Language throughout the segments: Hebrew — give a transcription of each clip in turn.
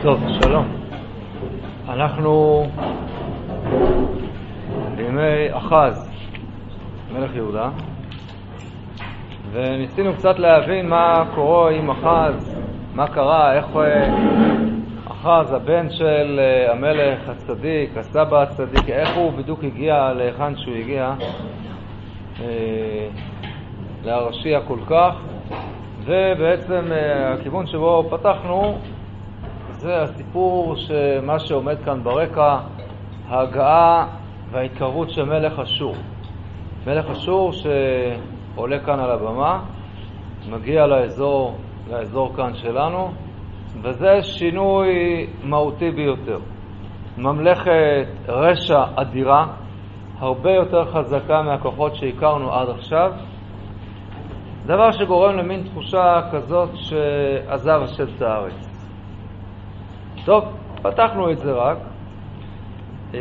טוב, שלום. אנחנו בימי אחז, מלך יהודה, וניסינו קצת להבין מה קורה עם אחז, מה קרה, איך אחז, הבן של אה, המלך הצדיק, הסבא הצדיק, איך הוא בדיוק הגיע להיכן שהוא הגיע, אה, להרשיע כל כך, ובעצם אה, הכיוון שבו פתחנו זה הסיפור שמה שעומד כאן ברקע, ההגעה וההתקרבות של מלך אשור. מלך אשור שעולה כאן על הבמה, מגיע לאזור, לאזור כאן שלנו, וזה שינוי מהותי ביותר. ממלכת רשע אדירה, הרבה יותר חזקה מהכוחות שהכרנו עד עכשיו, דבר שגורם למין תחושה כזאת שעזב השם את הארץ. טוב, פתחנו את זה רק. אה,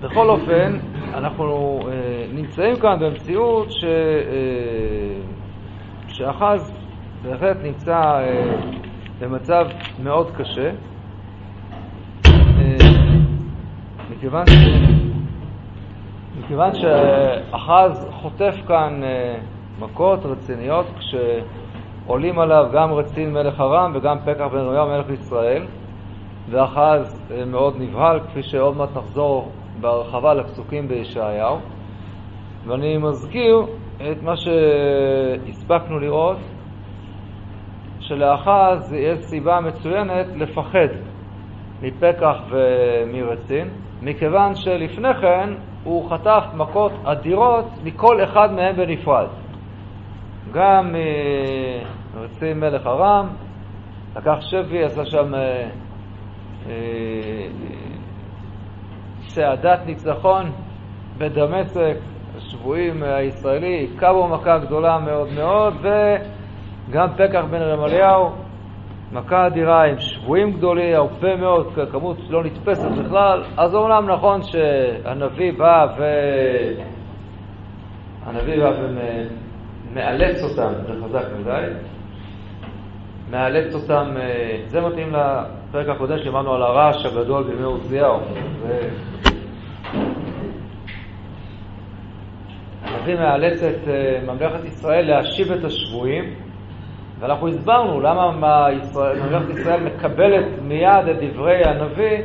בכל אופן, אנחנו אה, נמצאים כאן במציאות ש... אה, שאחז בהחלט נמצא במצב מאוד קשה, מכיוון, ש... מכיוון שאחז חוטף כאן מכות רציניות כש... עולים עליו גם רצין מלך ארם וגם פקח בן ראויה מלך ישראל, ואחז אה, מאוד נבהל, כפי שעוד מעט נחזור בהרחבה לפסוקים בישעיהו. ואני מזכיר את מה שהספקנו לראות, שלאחז יש סיבה מצוינת לפחד מפקח ומרצין, מכיוון שלפני כן הוא חטף מכות אדירות מכל אחד מהם בנפרד. גם רצי אה, מלך ארם, לקח שבי, עשה שם אה, אה, ניצחון בדמשק, השבויים הישראלי, היכה בו מכה גדולה מאוד מאוד, וגם פקח בן רמליהו, מכה אדירה עם שבויים גדולים, הרבה מאוד, כמות לא נתפסת בכלל. אז אומנם נכון שהנביא בא ו... הנביא בא מאלץ אותם, זה חזק מדי, מאלץ אותם, אה, זה מתאים לפרק הקודם שאמרנו על הרעש הגדול בימי עוזיהו. הנביא מאלץ את אה, ממלכת ישראל להשיב את השבויים, ואנחנו הסברנו למה ממלכת ישראל מקבלת מיד את דברי הנביא,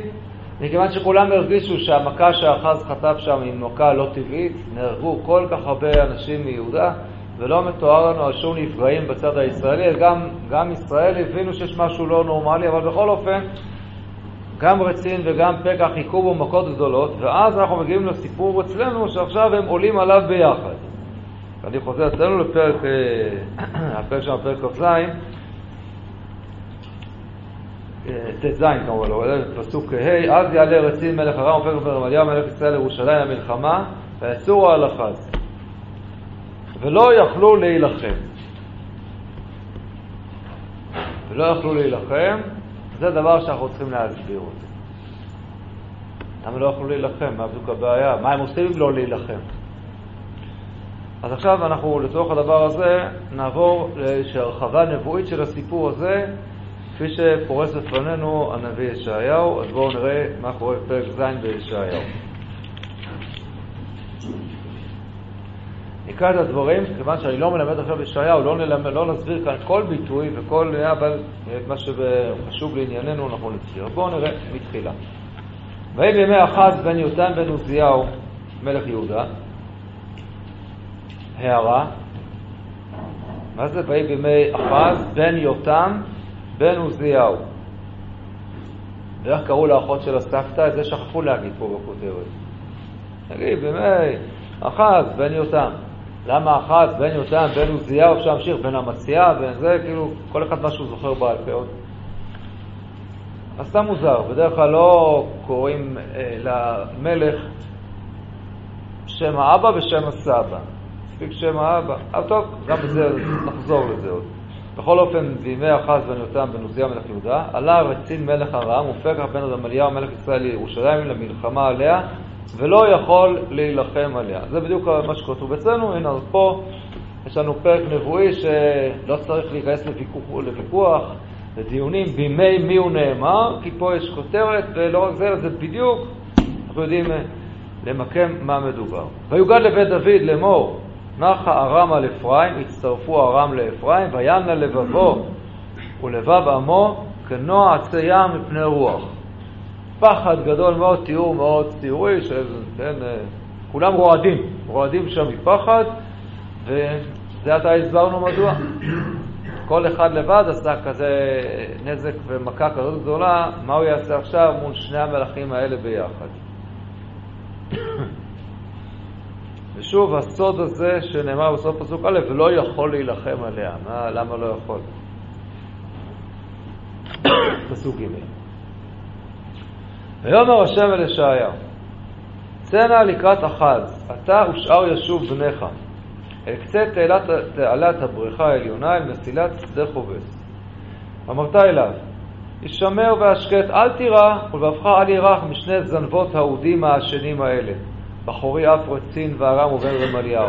מכיוון שכולם הרגישו שהמכה שאחז חטף שם היא מכה לא טבעית, נהרגו כל כך הרבה אנשים מיהודה, ולא מתואר לנו על שום נפגעים בצד הישראלי, גם, גם ישראל הבינו שיש משהו לא נורמלי, אבל בכל אופן, גם רצין וגם פקח חיכו בו מכות גדולות, ואז אנחנו מגיעים לסיפור אצלנו שעכשיו הם עולים עליו ביחד. אני חוזר אצלנו לפרק, אה, הפרק שלנו, פרק כ"ז, אה, ט"ז כמובן, לא, פסוק ה', אז יעלה רצין מלך ארם ופרק ברמליה מלך ישראל לירושלים למלחמה, ויצורו על אחז. ולא יכלו להילחם. ולא יכלו להילחם, זה דבר שאנחנו צריכים להסביר אותו. למה לא יכלו להילחם? מה בדיוק הבעיה? מה הם עושים אם לא להילחם? אז עכשיו אנחנו לצורך הדבר הזה נעבור לאיזושהי הרחבה נבואית של הסיפור הזה, כפי שפורס לפנינו הנביא ישעיהו, אז בואו נראה מה קורה בפרק ז' בישעיהו. נקרא את הדברים, כיוון שאני לא מלמד עכשיו ישעיהו, לא, נלמד, לא נסביר כאן כל ביטוי וכל, אבל את מה שחשוב לענייננו אנחנו נסביר. בואו נראה מתחילה. ויהי בימי אחז בן יותם בן עוזיהו, מלך יהודה, הערה, מה זה ויהי בימי אחז בן יותם בן עוזיהו? ואיך קראו לאחות של הסבתא? את זה שכחו להגיד פה בכותרת. נגיד, בימי אחז בן יותם. למה אחת, בן יותם, בן עוזיהו, אפשר להמשיך, בן המציאה, בן זה, כאילו, כל אחד מה שהוא זוכר בעל פה עוד. אז סתם מוזר, בדרך כלל לא קוראים אה, למלך שם האבא ושם הסבא. מספיק שם האבא. אבל טוב, גם בזה נחזור לזה עוד. בכל אופן, בימי אחז בן יותם בן עוזיהו מלך יהודה, עלה רצין מלך ארם ופקח בן רמליהו מלך ישראל לירושלים למלחמה עליה, ולא יכול להילחם עליה. זה בדיוק מה שכתוב אצלנו. הנה, אז פה יש לנו פרק נבואי שלא צריך להיכנס לוויכוח, לוויכוח זה דיונים בימי מי הוא נאמר, כי פה יש כותרת, ולא רק זה, זה בדיוק, אנחנו יודעים אה, למקם מה מדובר. ויוגד לבית דוד לאמור, נחה ארם על אפרים, הצטרפו ארם לאפרים, וינא לבבו ולבב עמו כנוע עצי ים מפני רוח. פחד גדול מאוד, תיאור מאוד ציורי, של, כן, אה, כולם רועדים, רועדים שם מפחד, וזה עתה הסברנו מדוע. כל אחד לבד עשה כזה נזק ומכה כזאת גדולה, מה הוא יעשה עכשיו מול שני המלאכים האלה ביחד? ושוב, הסוד הזה שנאמר בסוף פסוק א', ולא יכול להילחם עליה. מה, למה לא יכול? פסוק ג' ויאמר השם אל ישעיהו, צא נא לקראת אחז, אתה ושאר ישוב בניך, אל קצה תעלת, תעלת הבריכה העליונה, אל מסילת שדה חובס. אמרת אליו, הישמר והשקט, אל תירא, ולבבך אל ירח משני זנבות האודים העשנים האלה, בחורי אף רצין וארם ובן רמליהו.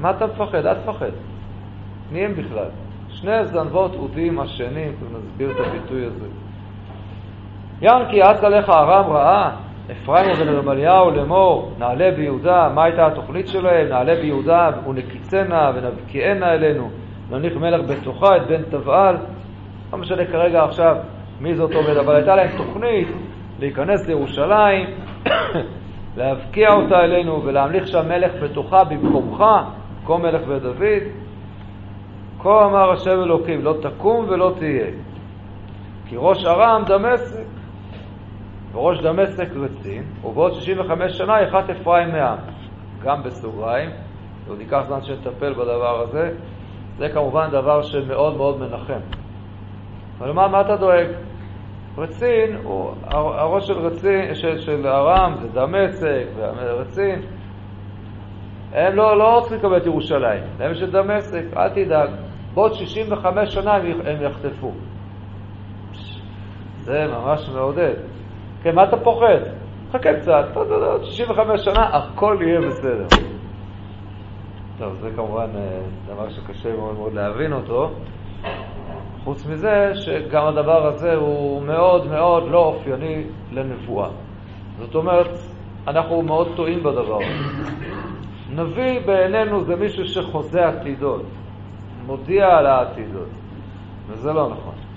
מה אתה מפחד? אל תפחד. מי הם בכלל? שני זנבות אודים עשנים, נסביר את הביטוי הזה. ינקי אץ עליך ארם רעה, אפרים ובן רמליהו לאמור, נעלה ביהודה, מה הייתה התוכנית שלהם? נעלה ביהודה ונקיצנה ונבקיענה אלינו, נניח מלך בתוכה את בן תבעל. לא משנה כרגע עכשיו מי זאת עומד, אבל הייתה להם תוכנית להיכנס לירושלים, להבקיע אותה אלינו ולהמליך שם מלך בתוכה במקומך, במקום מלך בית דוד. כה אמר השם אלוקים, לא תקום ולא תהיה. כי ראש ארם דמשק, וראש דמשק רצין, ובעוד 65 שנה יחת אפרים מעם. גם בסוגריים, ועוד ייקח זמן שנטפל בדבר הזה, זה כמובן דבר שמאוד מאוד מנחם. אבל מה, מה אתה דואג? רצין, הוא, הראש של רצין, של, של ארם זה דמשק, ורצין, הם לא, לא רוצים לקבל את ירושלים, הם של דמשק, אל תדאג, בעוד 65 שנה הם יחטפו. זה ממש מעודד. כן, מה אתה פוחד? חכה קצת, עוד 65 שנה, הכל יהיה בסדר. טוב, זה כמובן אה, דבר שקשה מאוד מאוד להבין אותו. חוץ מזה, שגם הדבר הזה הוא מאוד מאוד לא אופייני לנבואה. זאת אומרת, אנחנו מאוד טועים בדבר הזה. נביא בעינינו זה מישהו שחוזה עתידות, מודיע על העתידות, וזה לא נכון.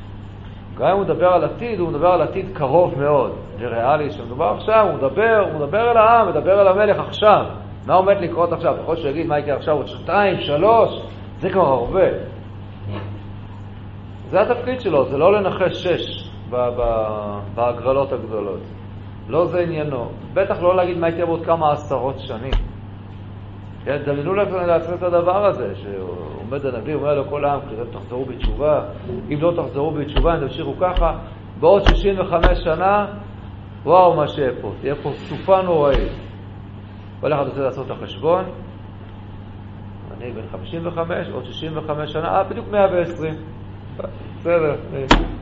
גם אם הוא מדבר על עתיד, הוא מדבר על עתיד קרוב מאוד, וריאלי, שמדובר עכשיו, הוא מדבר, הוא מדבר אל העם, מדבר אל המלך עכשיו. מה עומד לקרות עכשיו? יכול להיות שהוא יגיד מה יקרה עכשיו עוד שנתיים, שלוש, זה כבר הרבה. זה התפקיד שלו, זה לא לנחש שש בהגרלות הגדולות. לא זה עניינו. בטח לא להגיד מה יקרה בעוד כמה עשרות שנים. כן, דמיינו לעצמם את הדבר הזה, שעומד הנביא, אומר לכל העם, כדי תחזרו בתשובה, אם לא תחזרו בתשובה, אם תמשיכו ככה, בעוד 65 שנה, וואו מה שיהיה פה, תהיה פה סופה נוראית. כל אחד רוצה לעשות את החשבון, אני בן 55, עוד 65 שנה, אה, בדיוק 120. בסדר,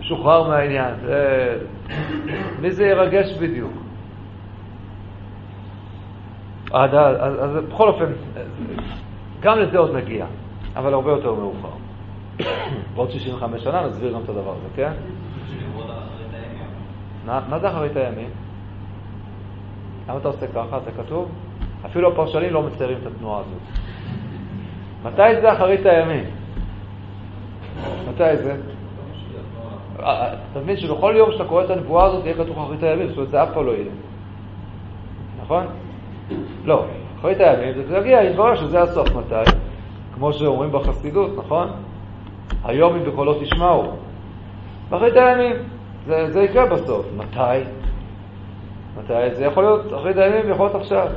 שוחרר מהעניין. מי זה ירגש בדיוק? אז, אז, אז בכל אופן, גם לזה עוד נגיע, אבל הרבה יותר מאוחר. בעוד 65 שנה נסביר גם את הדבר הזה, כן? מה זה אחרית הימים? למה אתה עושה ככה? זה כתוב? אפילו הפרשנים לא מציירים את התנועה הזאת. מתי זה אחרית הימים? מתי זה? אתה מבין שבכל יום שאתה קורא את הנבואה הזאת יהיה כתוב אחרית הימים, זאת אומרת זה אף פעם לא יהיה. נכון? לא. אחרית הימים זה יגיע, יתברר שזה הסוף מתי, כמו שאומרים בחסידות, נכון? היום אם בקולו תשמעו. אחרית הימים, זה, זה יקרה בסוף. מתי? מתי? זה יכול להיות אחרית הימים, יכול להיות עכשיו.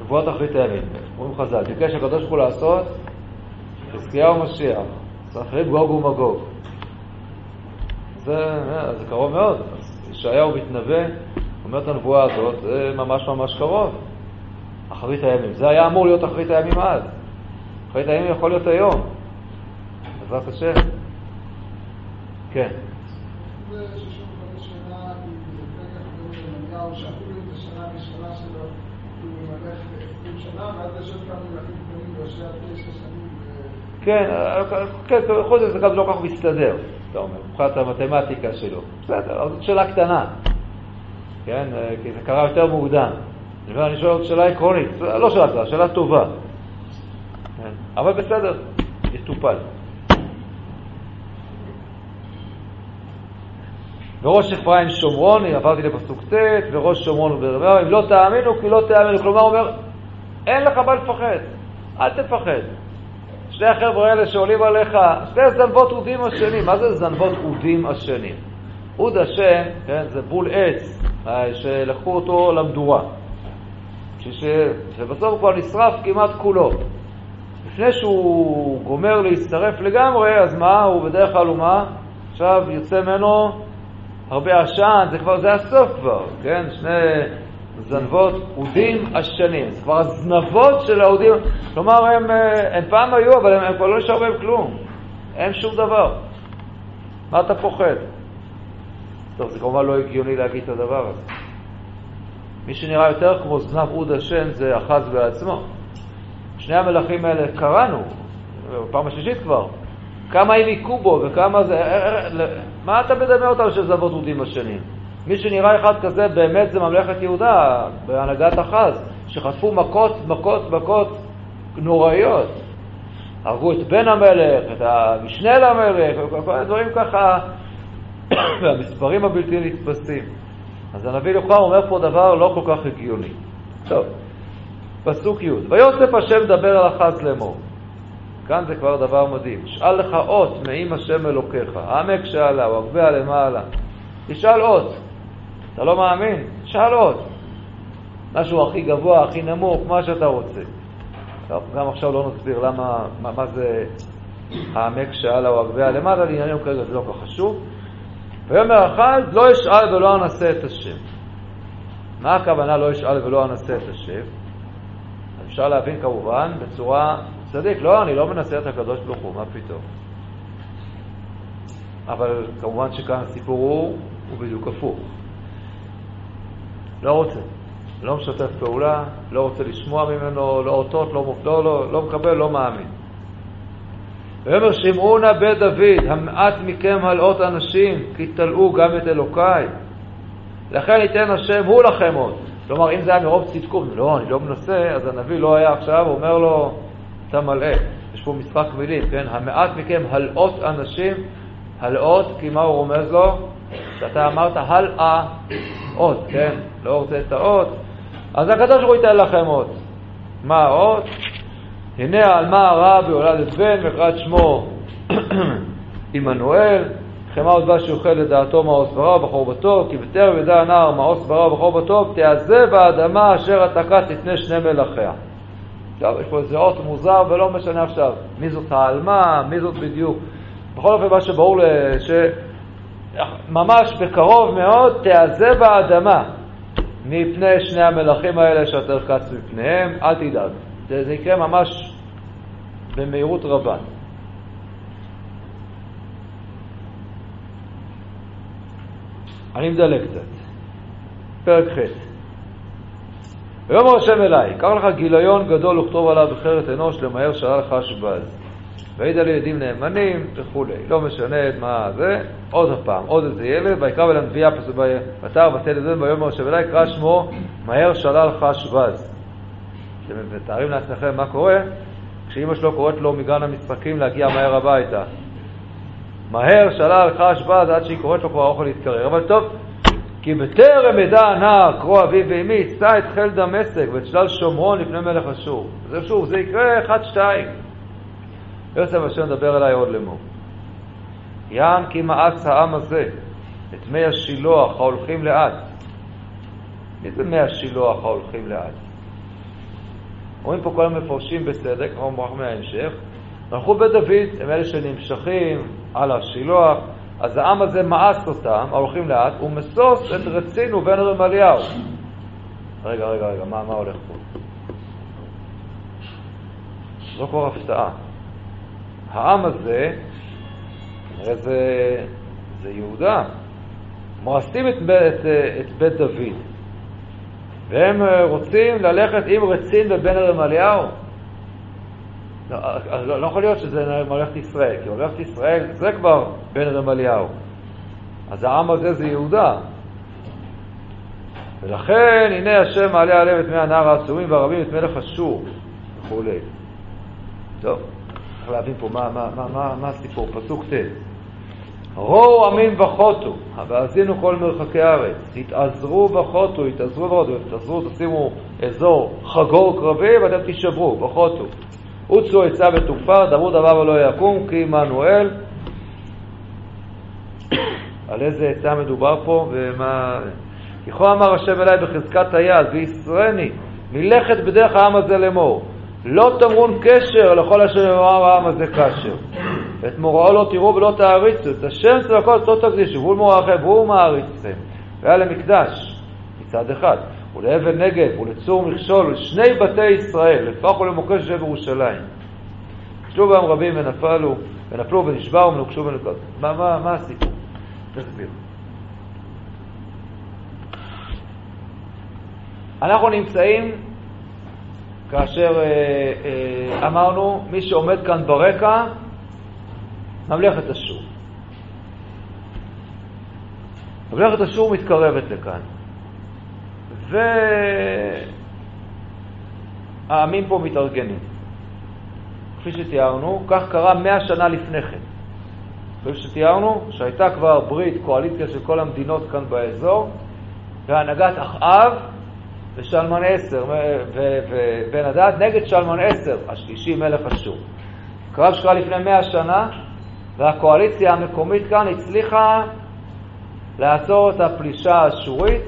נבואת אחרית הימים. אומרים חז"ל, ביקש הקדוש ברוך הוא לעשות חזקיהו משיח, סחריב גוג ומגוג. זה, זה קרוב מאוד. ישעיהו מתנבא, אומר את הנבואה הזאת, זה ממש ממש קרוב. אחרית הימים. זה היה אמור להיות אחרית הימים אז. אחרית הימים יכול להיות היום. בעזרת השם. כן. כן, כן, חוץ מזה זה גם לא כל כך מסתדר, אתה אומר, מבחינת המתמטיקה שלו. בסדר, זאת שאלה קטנה, כן, כי זה קרה יותר מוקדם. אני שואל שאלה עקרונית, לא שאלה קטנה, שאלה טובה. כן, אבל בסדר, יטופל. וראש אפרים שומרון, עברתי לפסוק ט', וראש שומרון וברמר, אם לא תאמינו כי לא תאמינו. כלומר, הוא אומר, אין לך מה לפחד, אל תפחד. שני החבר'ה האלה שעולים עליך, שני זנבות אודים השנים. מה זה זנבות אודים השנים? אוד השם, כן, זה בול עץ, אה, שלקחו אותו למדורה. שבסוף כבר נשרף כמעט כולו. לפני שהוא גומר להצטרף לגמרי, אז מה? הוא בדרך כלל הוא מה? עכשיו יוצא ממנו הרבה עשן, זה כבר, זה הסוף כבר, כן? שני זנבות אודים עשנים. זה כבר הזנבות של האודים, כלומר, הם, הם פעם היו, אבל הם, הם כבר לא נשאר בהם כלום. אין שום דבר. מה אתה פוחד? טוב, זה כמובן לא הגיוני להגיד את הדבר הזה. מי שנראה יותר כמו זנב אוד השן זה אחז בעצמו. שני המלכים האלה קראנו, בפעם השלישית כבר, כמה הם היכו בו וכמה זה... מה אתה מדמה אותם של זבות אודים השנים? מי שנראה אחד כזה באמת זה ממלכת יהודה, בהנהגת אחז, שחטפו מכות, מכות, מכות נוראיות. הרגו את בן המלך, את המשנה למלך, וכל מיני דברים ככה, והמספרים הבלתי נתפסים. אז הנביא לוחם אומר פה דבר לא כל כך הגיוני. טוב, פסוק י' ויוסף השם דבר על אחז לאמור. כאן זה כבר דבר מדהים. שאל לך אות מעם השם אלוקיך, העמק שאלה, או למעלה. תשאל אות. אתה לא מאמין? שאל אות. משהו הכי גבוה, הכי נמוך, מה שאתה רוצה. טוב, גם עכשיו לא נסביר למה, מה, מה זה העמק שאלה או הגביה למעלה, לעניינים כרגע זה לא כל כך חשוב. ויאמר אחז לא אשאל ולא אנסה את השם. מה הכוונה לא אשאל ולא אנסה את השם? אפשר להבין כמובן בצורה צדיק, לא, אני לא מנסה את הקדוש ברוך הוא, מה פתאום. אבל כמובן שכאן הסיפור הוא, הוא בדיוק הפוך. לא רוצה, לא משתף פעולה, לא רוצה לשמוע ממנו, לא אותות, לא, לא, לא, לא מקבל, לא מאמין. ויאמר שמעו נא בית דוד, המעט מכם הלאות אנשים, כי תלאו גם את אלוקיי. לכן ייתן השם הוא לכם עוד. כלומר, אם זה היה מרוב צדקות, לא, אני לא מנסה, אז הנביא לא היה עכשיו, אומר לו, אתה מלא. יש פה משחק מילים, כן? המעט מכם הלאות אנשים, הלאות, כי מה הוא רומז לו? שאתה אמרת הלאה אות, כן? לא רוצה את האות, אז הקדוש ברוך הוא ייתן לכם אות. מה האות? הנה על מה הרע בהולדת בן וקראת שמו עמנואל, חמא עוד בא שיוכל לדעתו מעוש ברא ובחור בטוב, כי בטרם ידע הנער מעוש ברא ובחור בטוב, תעזב האדמה אשר עתקה תתנה שני מלאכיה. עכשיו, יש פה איזה אות מוזר ולא משנה עכשיו מי זאת העלמה, מי זאת בדיוק. בכל אופן, מה שברור שממש בקרוב מאוד תעזב האדמה מפני שני המלכים האלה שאתה קץ מפניהם, אל תדאג. זה, יקרה ממש במהירות רבה. אני מדלג קצת. פרק ח' ויאמר השם אליי, קח לך גיליון גדול וכתוב עליו בחרת אנוש למהר שעה לך שבז. והעיד על ילדים נאמנים וכולי. לא משנה מה זה, עוד פעם, עוד איזה ילד, ויקרא אל הנביאה ותר ותל אדון ויאמר השם אליי, קרא שמו מהר שלל חשבז. אתם מתארים לעצמכם מה קורה כשאימא שלו קוראת לו מגן המשחקים להגיע מהר הביתה. מהר שלל חשבז עד שהיא קוראת לו כבר האוכל להתקרר. אבל טוב, כי בטרם ידע הנער קרוא אביו ואמי, שא את חיל דמשק ואת שלל שומרון לפני מלך אשור. זה שוב, זה יקרה אחד, שתיים. יוסף השם מדבר אליי עוד לאמור. יען כי מאס העם הזה את מי השילוח ההולכים לאט. מי זה מי השילוח ההולכים לאט? אומרים פה כל המפרשים בצדק, כמו מוכרח מההמשך, הלכו בית דוד, הם אלה שנמשכים על השילוח, אז העם הזה מאס אותם, ההולכים לאט, ומסוס את רצינו בן רמליהו. רגע, רגע, רגע, מה, מה הולך פה? זו כבר הפתעה. העם הזה, כנראה זה, זה יהודה, מואסים את, את, את בית דוד, והם רוצים ללכת עם רצין ובן רמליהו. לא, לא, לא יכול להיות שזה ממלכת ישראל, כי ממלכת ישראל זה כבר בן רמליהו. אז העם הזה זה יהודה. ולכן, הנה השם מעלה עליהם את מי הנער העצומים והרבים את מלך אשור וכולי. טוב, צריך להבין פה מה, מה, מה, מה, מה הסיפור, פסוק ט' ראו עמים וחוטו, והאזינו כל מרחקי הארץ, תתעזרו וחוטו, התעזרו וחוטו, תתעזרו, תשימו אזור חגור קרבי ואתם תישברו, וחוטו. עוצו עצה ותופר, דברו דבר ולא יקום, כי עמנואל. על איזה עצה מדובר פה ומה... ככל אמר השם אליי בחזקת היד, וישרני, מלכת בדרך העם הזה לאמור. לא תמרון קשר לכל אשר יאמר העם הזה קשר. ואת מוראו לא תראו ולא תעריצו, את השם צבקות לא תקדישו, והוא מוראכם והוא מעריצכם. והיה למקדש מצד אחד, ולאבן נגב ולצור מכשול, לשני בתי ישראל, לפח ולמוקש של ירושלים. נפלו בהם רבים ונפלו, ונפלו ונשברו ונוקשו ונקודו. מה, מה, מה הסיפור? תסביר. אנחנו נמצאים כאשר אה, אה, אמרנו, מי שעומד כאן ברקע, ממלכת אשור. ממלכת אשור מתקרבת לכאן. והעמים פה מתארגנים. כפי שתיארנו, כך קרה מאה שנה לפני כן. כפי שתיארנו, שהייתה כבר ברית, קואליציה של כל המדינות כאן באזור, בהנהגת אחאב ושלמן עשר, ובן הדד נגד שלמן עשר, השלישי מלך אשור. קרב שקרה לפני מאה שנה, והקואליציה המקומית כאן הצליחה לעצור את הפלישה האשורית,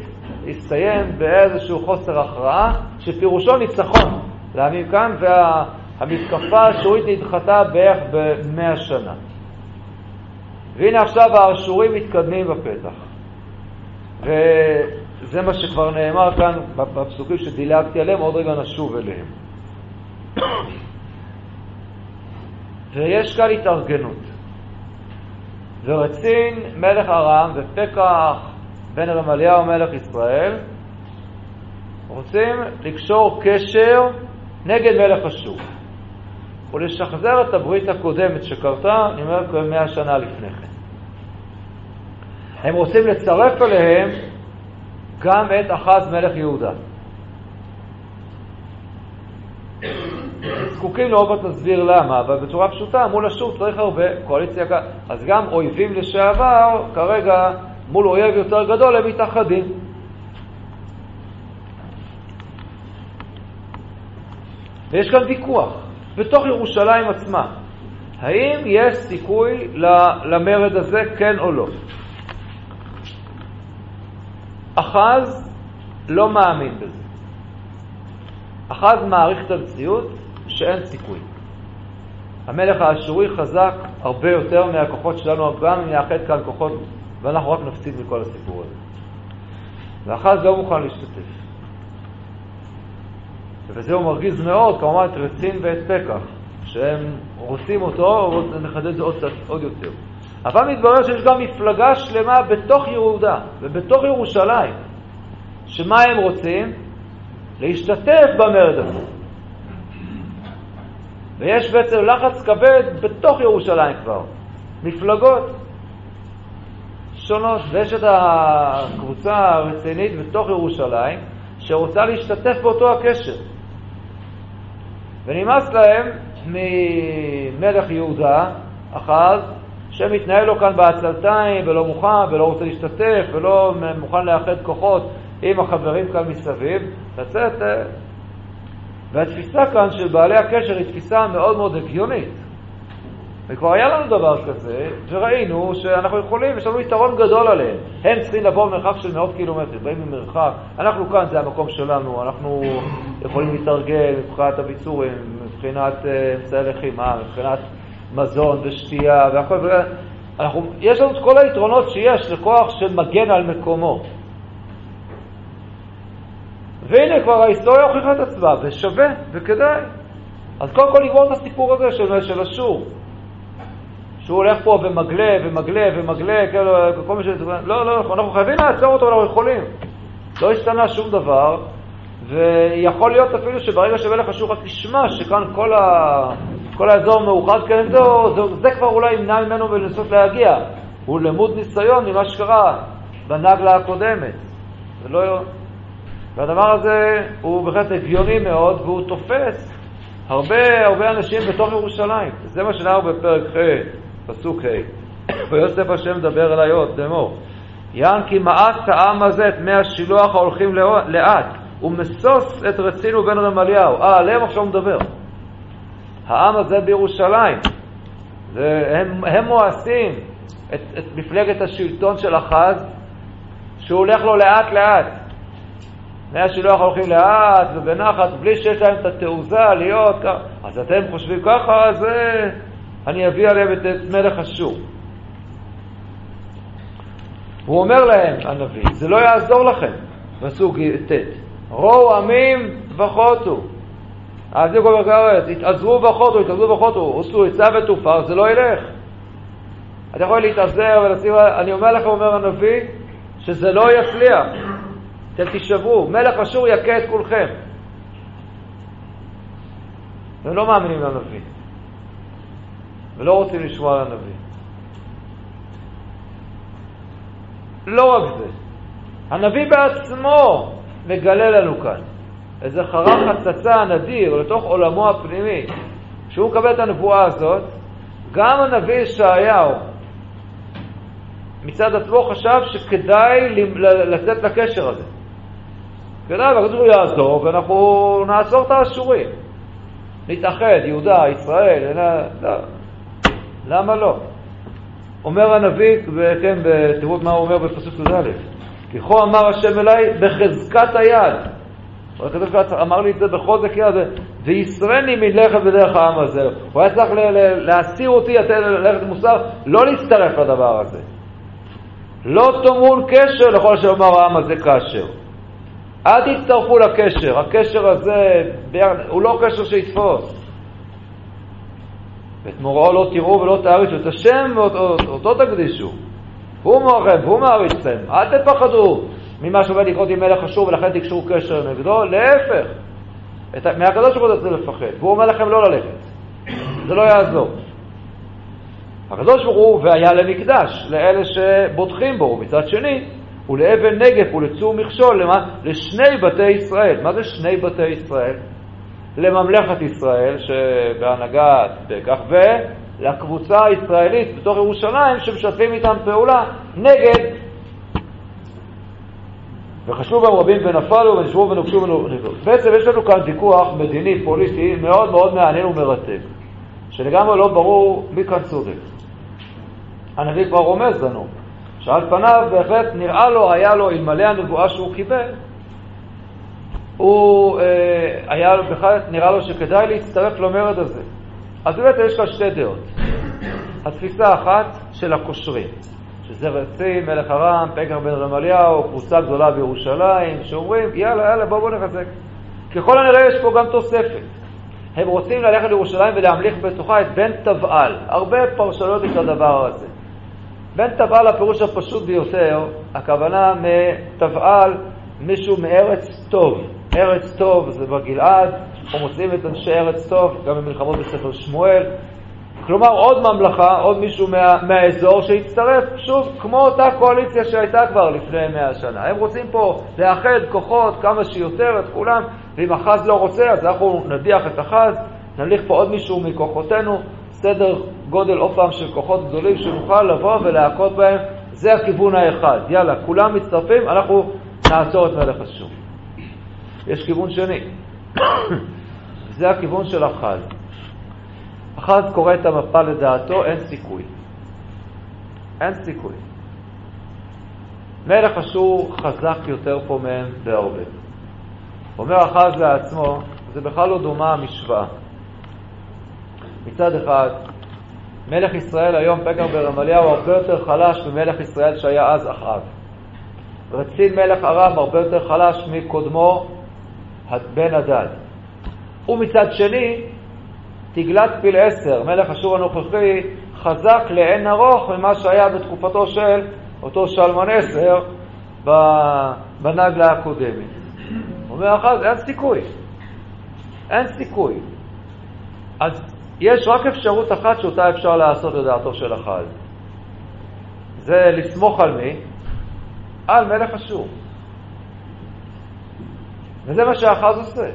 הסתיים באיזשהו חוסר הכרעה, שפירושו ניצחון לעמים כאן, והמתקפה האשורית נדחתה בערך במאה שנה. והנה עכשיו האשורים מתקדמים בפתח. וזה מה שכבר נאמר כאן בפסוקים שדילגתי עליהם, עוד רגע נשוב אליהם. ויש כאן התארגנות. ורצין מלך ארם ופקח בן רמליהו מלך ישראל רוצים לקשור קשר נגד מלך אשור ולשחזר את הברית הקודמת שקרתה, אני אומר, כמאה שנה לפני כן. הם רוצים לצרף אליהם גם את אחז מלך יהודה. זקוקים לו, עוד נסביר למה, אבל בצורה פשוטה, מול אשור צריך הרבה קואליציה, אז גם אויבים לשעבר, כרגע מול אויב יותר גדול הם מתאחדים. ויש כאן ויכוח בתוך ירושלים עצמה. האם יש סיכוי למרד הזה, כן או לא? אחז לא מאמין בזה. אחז מעריך את המציאות שאין סיכוי. המלך האשורי חזק הרבה יותר מהכוחות שלנו, גם אם נאחד כאן כוחות ואנחנו רק נפסיד מכל הסיפור הזה. ואחז לא מוכן להשתתף. ובזה הוא מרגיז מאוד, כמובן, את רצין ואת פקח, שהם רוצים אותו, נחדד את זה עוד, עוד יותר. אבל מתברר שיש גם מפלגה שלמה בתוך יהודה ובתוך ירושלים, שמה הם רוצים? להשתתף במרד הזה. ויש בעצם לחץ כבד בתוך ירושלים כבר, מפלגות שונות, ויש את הקבוצה הרצינית בתוך ירושלים שרוצה להשתתף באותו הקשר. ונמאס להם ממלך יהודה, אחז, שמתנהל לו כאן בעצלתיים ולא מוכן ולא רוצה להשתתף ולא מוכן לאחד כוחות עם החברים כאן מסביב, לצאת... והתפיסה כאן של בעלי הקשר היא תפיסה מאוד מאוד הגיונית. וכבר היה לנו דבר כזה, וראינו שאנחנו יכולים, יש לנו יתרון גדול עליהם. הם צריכים לבוא במרחק של מאות קילומטרים, באים ממרחק, אנחנו כאן, זה המקום שלנו, אנחנו יכולים להתארגן מבחינת הביצורים, מבחינת אה, אמצעי לחימה, מבחינת מזון ושתייה והכל, אנחנו, יש לנו את כל היתרונות שיש לכוח שמגן על מקומו. והנה כבר ההיסטוריה הוכיחה את עצמה, ושווה, וכדאי. אז קודם כל לגמור את הסיפור הזה של, של אשור. שהוא הולך פה ומגלה ומגלה ומגלה, כאילו, כל מי ש... לא, לא, אנחנו חייבים לעצור אותו, אנחנו יכולים. לא השתנה שום דבר, ויכול להיות אפילו שברגע שמלך אשור רק תשמע שכאן כל, ה... כל האזור מאוחד כנגדו, זה, זה כבר אולי ימנע ממנו לנסות להגיע. הוא למוד ניסיון ממה שקרה בנגלה הקודמת. ולא... והדבר הזה הוא בהחלט הגיוני מאוד, והוא תופס הרבה הרבה אנשים בתוך ירושלים. זה מה שנאמר בפרק ח', פסוק ה', ויוסף השם מדבר אליי עוד, לאמור. יען כי מאס העם הזה את מי השילוח ההולכים לאט, ומסוס את רצינו בן רמליהו. אה, עליהם עכשיו מדבר. העם הזה בירושלים, זה, הם, הם מואסים את, את מפלגת השלטון של אחז, שהוא הולך לו לאט לאט. מי השילוח הולכים לאט ובנחת, בלי שיש להם את התעוזה להיות ככה. אז אתם חושבים ככה, אז אה, אני אביא עליהם את, מלך אשור. הוא אומר להם, הנביא, זה לא יעזור לכם, פסוק ט', רואו עמים וחוטו. אז זה כל הארץ, התעזרו וחוטו, התעזרו וחוטו, עשו עצה ותופר, זה לא ילך. אתה יכול להתעזר ולשים, אני אומר לך, אומר הנביא, שזה לא יצליח. אתם תישברו, מלך אשור יכה את כולכם. הם לא מאמינים לנביא, ולא רוצים לשמוע על הנביא. לא רק זה, הנביא בעצמו מגלה לנו כאן איזה חרם חצצה נדיר לתוך עולמו הפנימי. כשהוא מקבל את הנבואה הזאת, גם הנביא ישעיהו מצד עצמו חשב שכדאי לצאת לקשר הזה. כדאי, והכדור יעזור, ואנחנו נעצור את האשורים. נתאחד, יהודה, ישראל, לא, למה לא? אומר הנביא, וכן, תראו מה הוא אומר בפסוק י"א, כי כה אמר השם אליי בחזקת היד. אמר לי את זה בחוזק יד, וישרני מלכת בדרך העם הזה. הוא היה צריך להסיר אותי, ללכת מוסר, לא להצטרף לדבר הזה. לא תאמרו קשר לכל שאומר העם הזה כאשר. אל תצטרפו לקשר, הקשר הזה הוא לא קשר שיתפוס. ואת מוראו לא תראו ולא תעריצו, את השם אותו, אותו תקדישו. הוא מורכב, הוא מעריץ אתכם, אל תפחדו ממה שעובד לקרות עם מלך אשור ולכן תקשרו קשר נגדו, להפך. את, מהקדוש ברוך הוא צריך לפחד, והוא אומר לכם לא ללכת, זה לא יעזור. הקדוש ברוך הוא והיה למקדש, לאלה שבוטחים בו, ומצד שני, ולאבן נגף ולצור מכשול, למה? לשני בתי ישראל. מה זה שני בתי ישראל? לממלכת ישראל שבהנהגת בכך, ולקבוצה הישראלית בתוך ירושלים שמשתפים איתם פעולה נגד וחשבו גם רבים ונפלו ונשבו ונוקשו ונוקשו. בעצם יש לנו כאן ויכוח מדיני, פוליטי, מאוד מאוד מעניין ומרתק, שלגמרי לא ברור מי כאן צודק. הנביא כבר רומז לנו, שעל פניו בהחלט נראה לו, היה לו, אלמלא הנבואה שהוא קיבל, הוא אה, היה בכלל נראה לו שכדאי להצטרף למרד הזה. אז באמת יש כאן שתי דעות. התפיסה האחת של הקושרים, שזה רצי, מלך ארם, פגר בן רמליהו, קבוצה גדולה בירושלים, שאומרים, יאללה, יאללה, בואו בוא נחזק. ככל הנראה יש פה גם תוספת. הם רוצים ללכת לירושלים ולהמליך בתוכה את בן תבעל. הרבה פרשנויות יש לדבר הזה. בן תבעל, הפירוש הפשוט ביותר, הכוונה מתבעל, מישהו מארץ טוב. ארץ טוב זה בגלעד, אנחנו מוצאים את אנשי ארץ טוב, גם במלחמות בספר שמואל. כלומר, עוד ממלכה, עוד מישהו מה, מהאזור שהצטרף, שוב, כמו אותה קואליציה שהייתה כבר לפני מאה שנה. הם רוצים פה לאחד כוחות כמה שיותר, את כולם, ואם אחז לא רוצה, אז אנחנו נדיח את אחז, נליך פה עוד מישהו מכוחותינו, סדר גודל עוד פעם של כוחות גדולים שנוכל לבוא ולהכות בהם, זה הכיוון האחד. יאללה, כולם מצטרפים, אנחנו נעצור את מלך השוק. יש כיוון שני. זה הכיוון של אחז. אחז קורא את המפה לדעתו, אין סיכוי. אין סיכוי. מלך אשור חזק יותר פה מהם בהרבה. אומר אחז לעצמו, זה בכלל לא דומה המשוואה. מצד אחד, מלך ישראל היום, פגר ברמליהו, הרבה יותר חלש ממלך ישראל שהיה אז אחאב. רצין מלך ארם הרבה יותר חלש מקודמו בן הדד. ומצד שני, תגלת פיל עשר, מלך אשור הנוכחי, חזק לאין ארוך ממה שהיה בתקופתו של אותו שלמון עשר בנגלה הקודמת. אומר אחז, אין סיכוי. אין סיכוי. אז יש רק אפשרות אחת שאותה אפשר לעשות לדעתו של אחז. זה לסמוך על מי? על מלך אשור. וזה מה שאחז עושה.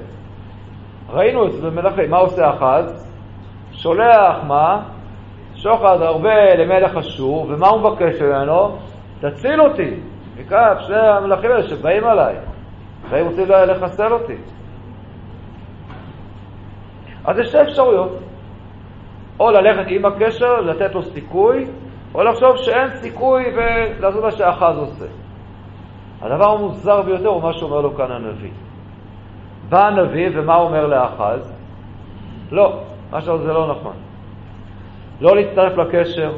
ראינו את זה במלכים. מה עושה אחז? שולח מה? שוחד הרבה למלך אשור, ומה הוא מבקש ממנו? תציל אותי מכף שני המלכים האלה שבאים עליי, והם רוצים לחסל אותי. אז יש שתי אפשרויות. או ללכת עם הקשר, לתת לו סיכוי, או לחשוב שאין סיכוי ולעשות מה שאחז עושה. הדבר המוזר ביותר הוא מה שאומר לו כאן הנביא. בא הנביא, ומה אומר לאחז? לא, מה שאתה זה לא נכון. לא להצטרף לקשר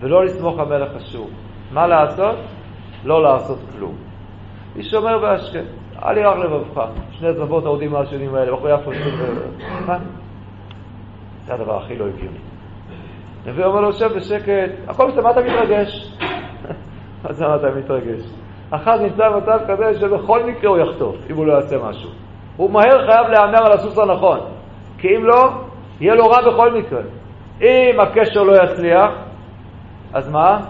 ולא לסמוך על מלך אשור. מה לעשות? לא לעשות כלום. מי שאומר בהשכם, אל ירח לבבך, שני זבות העודים מהשנים האלה, בחור יפו? זה הדבר הכי לא הגיוני. הנביא אומר לו, שב בשקט, הכל בסדר, מה אתה מתרגש? מה זה מה אתה מתרגש? אחת נמצא במצב כזה שבכל מקרה הוא יחטוף, אם הוא לא יעשה משהו. הוא מהר חייב להמר על הסוס הנכון, כי אם לא, יהיה לו רע בכל מקרה. אם הקשר לא יצליח, אז מה?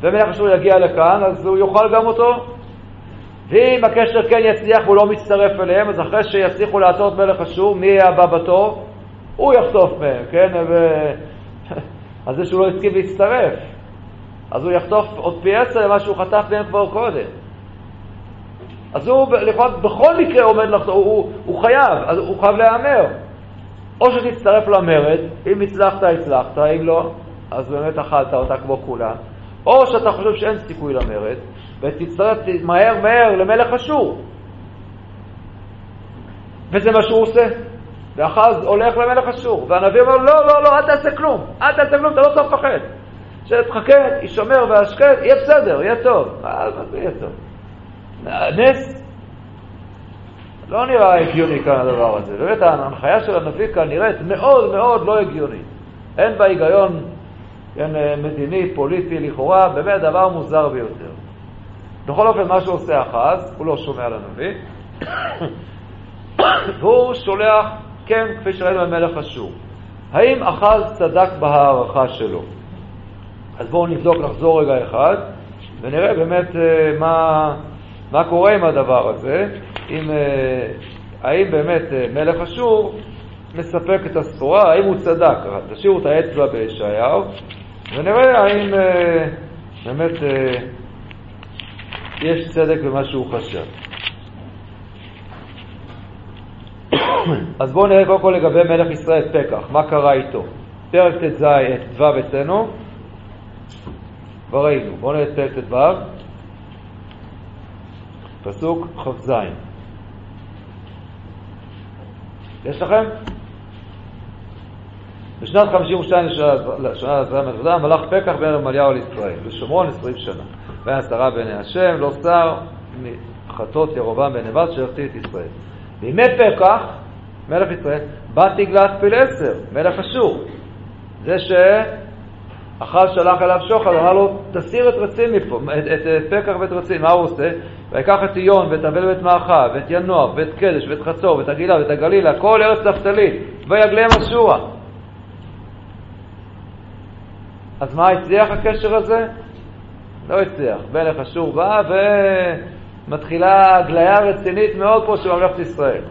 ומלך אשור יגיע לכאן, אז הוא יאכל גם אותו. ואם הקשר כן יצליח והוא לא מצטרף אליהם, אז אחרי שיצליחו לעצור את מלך אשור, מי יהיה הבא בתור? הוא יחטוף מהם, כן? ו... אז זה שהוא לא הסכים להצטרף. אז הוא יחטוף עוד פי עשר למה שהוא חטף מהם כבר קודם. אז הוא לפחות בכל מקרה עומד לחטוף, הוא, הוא, הוא חייב, אז הוא חייב להיאמר. או שתצטרף למרד, אם הצלחת, הצלחת, אם לא, אז באמת אכלת אותה כמו כולם. או שאתה חושב שאין סיכוי למרד, ותצטרף מהר מהר למלך אשור. וזה מה שהוא עושה. ואחז הולך למלך אשור, והנביא אומר, לא, לא, לא, אל תעשה כלום, אל תעשה כלום, אתה לא צריך לפחד. שתחכה, יישמר והשקט, יהיה בסדר, יהיה טוב. מה זה יהיה טוב? נס? לא נראה הגיוני כאן הדבר הזה. באמת ההנחיה של הנביא כאן נראית מאוד מאוד לא הגיונית. אין בה היגיון כן, מדיני, פוליטי, לכאורה, באמת דבר מוזר ביותר. בכל אופן, מה שעושה אחז, הוא לא שומע לנביא, והוא שולח, כן, כפי שראינו במלך אשור. האם אחז צדק בהערכה שלו? אז בואו נבדוק, נחזור רגע אחד, ונראה באמת אה, מה, מה קורה עם הדבר הזה, אם, אה, האם באמת אה, מלך אשור מספק את הסחורה, האם הוא צדק. תשאירו את האצבע בישעיהו, ונראה האם באמת יש צדק במה שהוא חשב. אז בואו נראה קודם כל לגבי מלך ישראל פקח, מה קרה איתו. פרק ט"ז, ט"ו אצלנו, כבר ראינו. בואו נראה את פרק ט"ו, פסוק כ"ז. יש לכם? בשנת 52 לשנה עזרה מלכדה, מלך פקח בן רמליהו על ישראל, בשומרון עשרים שנה. והיה שרה בעיני השם, לא שר מחטות ירובעם בן נבט שהחטיא את ישראל. בימי פקח, מלך ישראל, בא תגלת פילסר, מלך אשור. זה ש... אחז שלח אליו שוחד, אמר לו, תסיר את רצין מפה, את, את, פקח ואת רצין, מה הוא עושה? ויקח את ציון, ואת אבל ואת מאחה, ואת ינוח, ואת קדש, ואת חצור, ואת הגילה, ואת הגלילה, כל ארץ נפתלי, ויגליהם אשורה. אז מה הצליח הקשר הזה? לא הצליח. מלך אשור בא ומתחילה הגליה רצינית מאוד פה של ממלכת ישראל.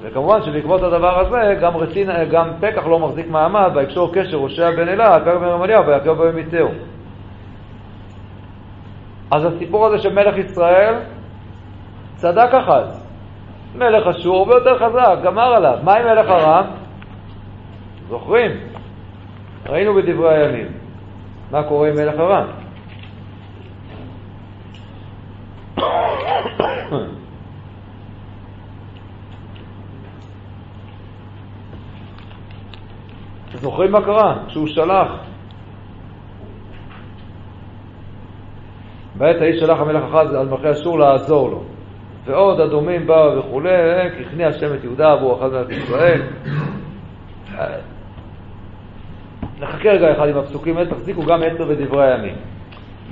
וכמובן שבעקבות הדבר הזה גם, רצין, גם פקח לא מחזיק מעמד ויקשור קשר הושע בן אלה, פקח בן רמליהו ויעקב בן מיתהו. אז הסיפור הזה של מלך ישראל צדק אחז. מלך אשור הרבה יותר חזק, גמר עליו. מה עם מלך ארם? זוכרים? ראינו בדברי הימים. מה קורה עם מלך ארם? זוכרים מה קרה? כשהוא שלח. בעת ההיא שלח המלך אחז על מלכי אשור לעזור לו. ועוד אדומים באו וכולי, הכניע השם את יהודה עבור אחז מלך ישראל. נחכה רגע אחד עם הפסוקים האלה, תחזיקו גם עשר בדברי הימים.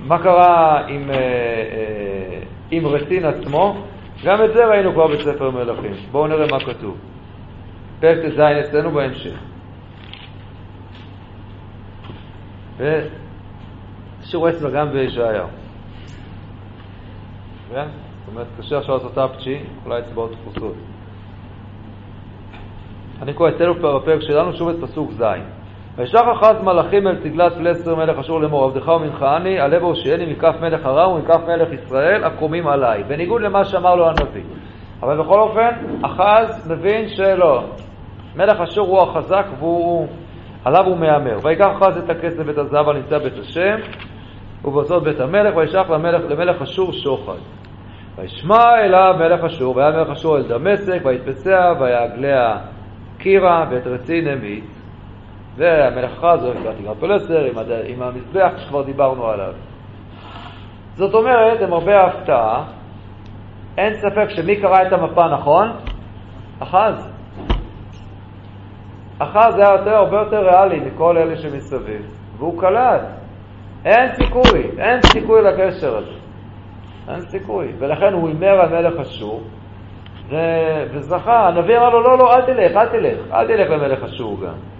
מה קרה עם, אה, אה, עם רצין עצמו? גם את זה ראינו כבר בספר מלכים. בואו נראה מה כתוב. פרק ט"ז אצלנו בהמשך. ושיעור אצבע גם בישעיהו. כן? זאת אומרת, קשה עכשיו לעשות אפצ'י, אולי אצבעות דפוסות. אני קורא אצלנו בפרק שלנו שוב את פסוק ז'. וישלח אחז מלאכים אל תגלת פלסטר מלך אשור לאמור עבדך ומנחני עלה והושיעני מכף מלך ארם ומכף מלך ישראל הקומים עליי בניגוד למה שאמר לו הנביא. אבל בכל אופן אחז מבין שלא. מלך אשור הוא החזק והוא עליו הוא מהמר. ויקח אחז את הכסף ואת הזהב הנמצא בית השם ובעצות בית המלך וישלח למלך, למלך אשור שוחד. וישמע אליו מלך אשור והיה מלך אשור אל דמשק ויתפסיה ויעגליה קירה ואת רצין המית אחז אוהב את תגרת פלסטר עם, הד... עם המזבח שכבר דיברנו עליו. זאת אומרת, עם הרבה הפתעה, אין ספק שמי קרא את המפה נכון? אחז. אחז היה יותר, הרבה יותר ריאלי מכל אלה שמסביב, והוא קלט. אין סיכוי, אין סיכוי לקשר הזה. אין סיכוי. ולכן הוא הימר על מלך אשור. וזכה. הנביא אמר לו, לא, לא, אל תלך, אל תלך, אל תלך למלך אשור גם.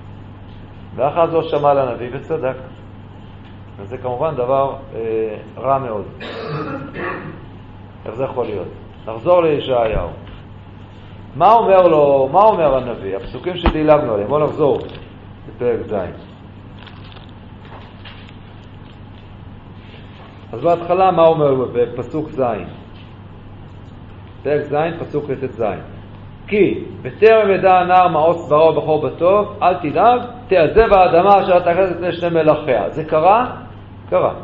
ואחר זו שמע לנביא וצדק. וזה כמובן דבר אה, רע מאוד. איך זה יכול להיות? נחזור לישעיהו. מה אומר לו, מה אומר הנביא? הפסוקים שדילגנו עליהם, בואו נחזור לפרק ז'. אז בהתחלה מה אומר בפסוק ז'? פרק ז', פסוק ט"ז. כי בטרם ידע הנער מעוש ברע ובחור בטוב, אל תדאג, תעזב האדמה אשר תכנסת לפני שני מלאכיה. זה קרה? קרה.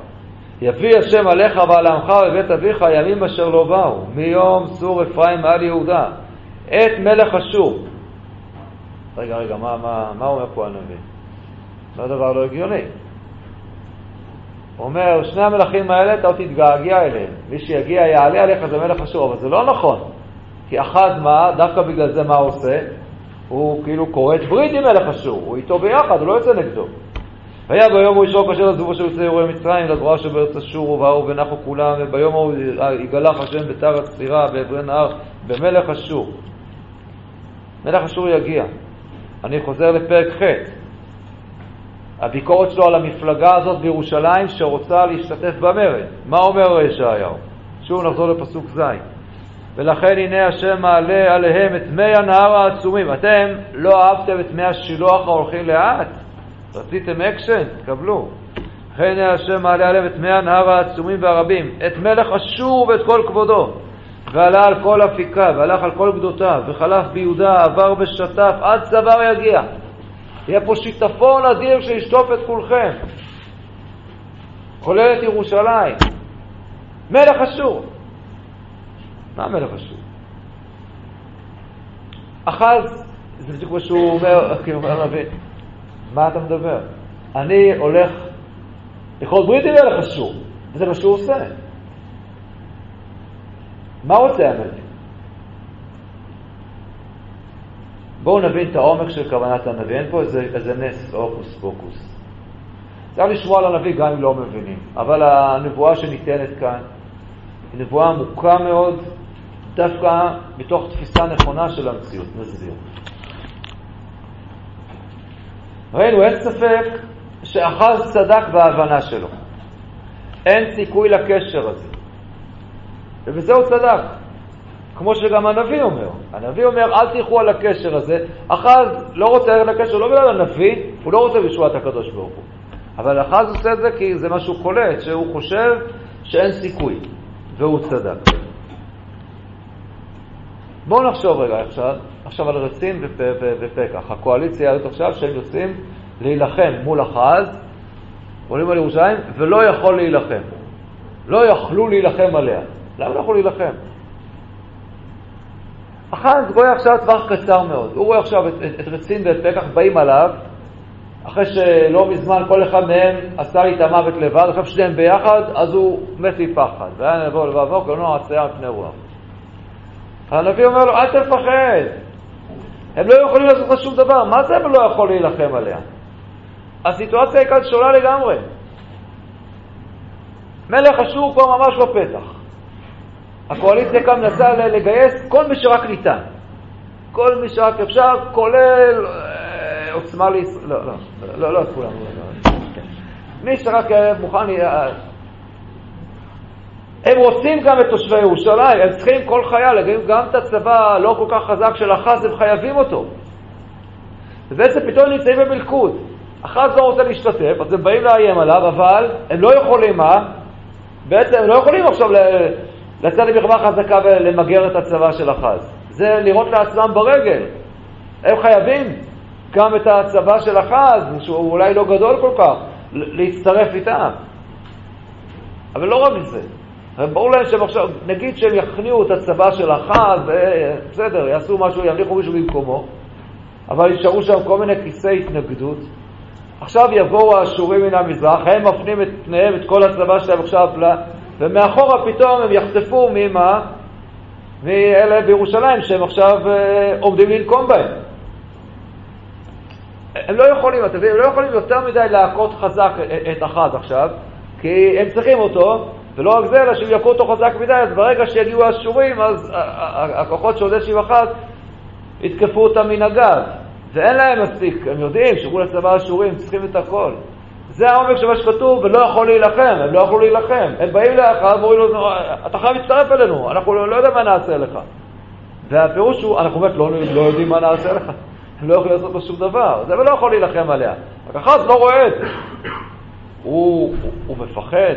יביא השם עליך ועל עמך ובית אביך ימים אשר לא באו, מיום סור אפרים על יהודה, את מלך אשור. רגע, רגע, מה, מה, מה אומר פה הנביא? זה דבר לא הגיוני. הוא אומר, שני המלכים האלה, אתה עוד תתגעגע אליהם. מי שיגיע יעלה עליך זה מלך אשור, אבל זה לא נכון. כי אחז מה, דווקא בגלל זה מה עושה? הוא כאילו כורת ברית עם מלך אשור, הוא איתו ביחד, הוא לא יוצא נגדו. והיה ביום הוא ישרוק אשר עזבו אשר יוצא יורי מצרים לגרוע שבארץ אשור ובאו ונחו כולם וביום ההוא יגלח השם בתר הצפירה בעברי נהר במלך אשור. מלך אשור יגיע. אני חוזר לפרק ח' הביקורת שלו על המפלגה הזאת בירושלים שרוצה להשתתף במרד. מה אומר ישעיהו? שוב נחזור לפסוק ז' ולכן הנה השם מעלה עליהם את מי הנהר העצומים. אתם לא אהבתם את מי השילוח ההולכים לאט? רציתם אקשן? תקבלו. לכן הנה השם מעלה עליהם את מי הנהר העצומים והרבים, את מלך אשור ואת כל כבודו. ועלה על כל אפיקיו, והלך על כל גדותיו, וחלף ביהודה, עבר ושטף, עד צוואר יגיע. יהיה פה שיטפון אדיר שישטוף את כולכם, כולל את ירושלים. מלך אשור. מה המלך אשור? אחז, זה בדיוק מה שהוא אומר, כאילו, אומר הנביא, מה אתה מדבר? אני הולך לכרות ברית עם מלך אשור, וזה מה שהוא עושה. מה רוצה הנביא? בואו נבין את העומק של כוונת הנביא, אין פה איזה, איזה נס, הוקוס פוקוס. צריך לשמוע על הנביא גם אם לא מבינים, אבל הנבואה שניתנת כאן היא נבואה עמוקה מאוד, דווקא מתוך תפיסה נכונה של המציאות. נסביר. ראינו, אין ספק שאחז צדק בהבנה שלו. אין סיכוי לקשר הזה. ובזה הוא צדק. כמו שגם הנביא אומר. הנביא אומר, אל תלכו על הקשר הזה. אחז לא רוצה ללכת לקשר, לא בגלל הנביא, הוא לא רוצה בישועת הקדוש ברוך הוא. אבל אחז עושה את זה כי זה מה שהוא קולט, שהוא חושב שאין סיכוי, והוא צדק. בואו נחשוב רגע עכשיו, עכשיו על רצין ופקח. הקואליציה הזאת עכשיו שהם יוצאים להילחם מול אחז, עולים על ירושלים, ולא יכול להילחם. לא יכלו להילחם עליה. למה לא יכלו להילחם? אחז רואה עכשיו טווח קצר מאוד. הוא רואה עכשיו את, את, את רצין ואת פקח באים עליו, אחרי שלא מזמן כל אחד מהם עשה לי את המוות לבד, עכשיו שניהם ביחד, אז הוא מת מפחד. והיה נבוא לבבו עציה על פני רוח. הנביא אומר לו, אל תפחד. הם לא יכולים לעשות לך שום דבר. מה זה הם לא יכול להילחם עליה? הסיטואציה היא כאן שונה לגמרי. מלך אשור פה ממש בפתח. הקואליציה כאן מנסה לגייס כל מי שרק ניתן. כל מי שרק אפשר, כולל אה, עוצמה לישראל, לא, לא, לא, לא את כולם, לא, לא. מי שרק מוכן, הם רוצים גם את תושבי ירושלים, הם צריכים כל חייל, גם את הצבא הלא כל כך חזק של אחז, הם חייבים אותו. ובעצם פתאום נמצאים במלכוד. אחז לא רוצה להשתתף, אז הם באים לאיים עליו, אבל הם לא יכולים מה? בעצם הם לא יכולים עכשיו לצאת למלחמה חזקה ולמגר את הצבא של אחז. זה לראות לעצמם ברגל. הם חייבים גם את הצבא של אחז, שהוא אולי לא גדול כל כך, להצטרף איתם. אבל לא רק זה. ברור להם שהם עכשיו, נגיד שהם יכניעו את הצבא של אחז, בסדר, יעשו משהו, ימליכו מישהו במקומו, אבל יישארו שם כל מיני כיסי התנגדות. עכשיו יבואו האשורים מן המזרח, הם מפנים את פניהם, את כל הצבא שלהם עכשיו, ומאחורה פתאום הם יחטפו ממה? מאלה בירושלים שהם עכשיו אה, עומדים לנקום בהם. הם לא יכולים, אתם יודעים, הם לא יכולים יותר מדי להכות חזק את אחז עכשיו, כי הם צריכים אותו, ולא רק זה, אלא שהם יכו אותו חזק מדי, אז ברגע שיגיעו האשורים, אז הכוחות של עודד שבחז יתקפו אותם מן הגב. ואין להם מספיק, הם יודעים שמול הצבא האשורים צריכים את הכל. זה העומק של מה שכתוב, ולא יכול להילחם, הם לא יכלו להילחם. הם באים לאחר ואומרים לו, אתה חייב להצטרף אלינו, אנחנו לא, לא יודעים מה נעשה לך. והפירוש הוא, אנחנו באמת לא, לא יודעים מה נעשה לך. הם לא יכולים לעשות לו שום דבר, זה ולא יכול להילחם עליה. רק אחד לא רואה את זה. הוא, הוא, הוא מפחד,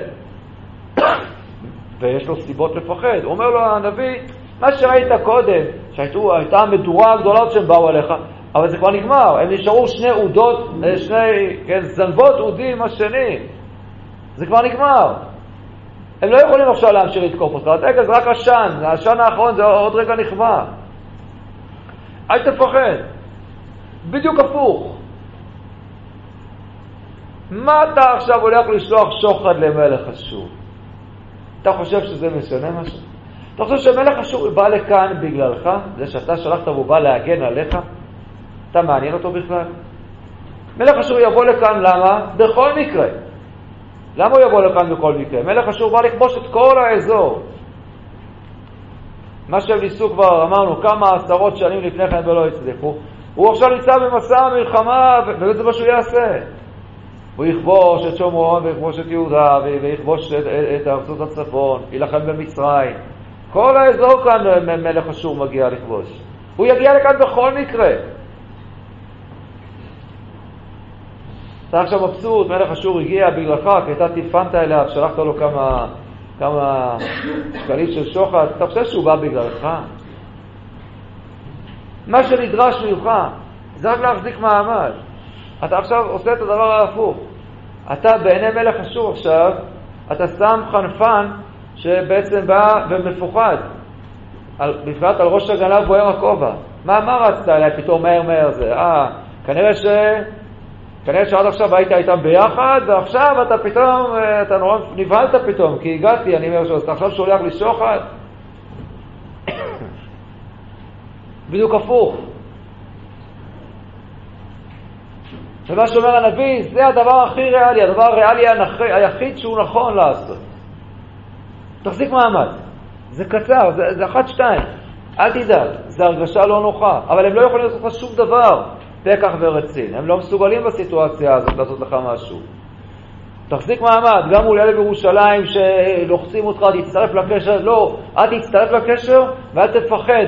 ויש לו סיבות לפחד. הוא אומר לו הנביא, מה שראית קודם, שהייתה מדורה הגדולה שהם באו עליך, אבל זה כבר נגמר, הם נשארו שני עודות, אה, שני, כן, זנבות עודים השני. זה כבר נגמר. הם לא יכולים עכשיו להמשיך לתקוף אותך, רגע, זה רק עשן, העשן האחרון זה עוד רגע נכבה. אל תפחד. בדיוק הפוך. מה אתה עכשיו הולך לשלוח שוחד למלך אשור? אתה חושב שזה משנה משהו? אתה חושב שמלך אשור בא לכאן בגללך? זה שאתה שלחת והוא בא להגן עליך? אתה מעניין אותו בכלל? מלך אשור יבוא לכאן, למה? בכל מקרה. למה הוא יבוא לכאן בכל מקרה? מלך אשור בא לכבוש את כל האזור. מה שהם ניסו כבר, אמרנו, כמה עשרות שנים לפני כן ולא הצליחו, הוא עכשיו נמצא במסע המלחמה, וזה מה שהוא יעשה. הוא יכבוש את שומרון ויכבוש את יהודה ויכבוש את, את ארצות הצפון, יילחם במצרים. כל האזור כאן מלך אשור מגיע לכבוש. הוא יגיע לכאן בכל מקרה. אתה עכשיו מבסוט, מלך אשור הגיע בגללך, כי אתה טלפנת אליו, שלחת לו כמה, כמה שקלים של שוחד, אתה חושב שהוא בא בגללך? מה שנדרש ממך זה רק להחזיק מעמד. אתה עכשיו עושה את הדבר ההפוך. אתה בעיני מלך אשור עכשיו, אתה שם חנפן שבעצם בא ומפוחד. בפרט על ראש הגנב בוער הכובע. מה, מה רצת אליי פתאום מהר מהר זה? אה, כנראה ש... כנראה שעד עכשיו היית איתם ביחד, ועכשיו אתה פתאום, אה, אתה נורא נבהלת פתאום, כי הגעתי, אני אומר, אתה עכשיו שולח לי שוחד? בדיוק הפוך. ומה שאומר הנביא, זה הדבר הכי ריאלי, הדבר הריאלי היחיד שהוא נכון לעשות. תחזיק מעמד. זה קצר, זה, זה אחת שתיים. אל תדאג, זו הרגשה לא נוחה, אבל הם לא יכולים לעשות לך שום דבר. פקח ורצין. הם לא מסוגלים בסיטואציה הזאת לעשות לך משהו. תחזיק מעמד, גם מול אלה בירושלים שלוחצים אותך, תצטרף לקשר, לא, אל תצטרף לקשר ואל תפחד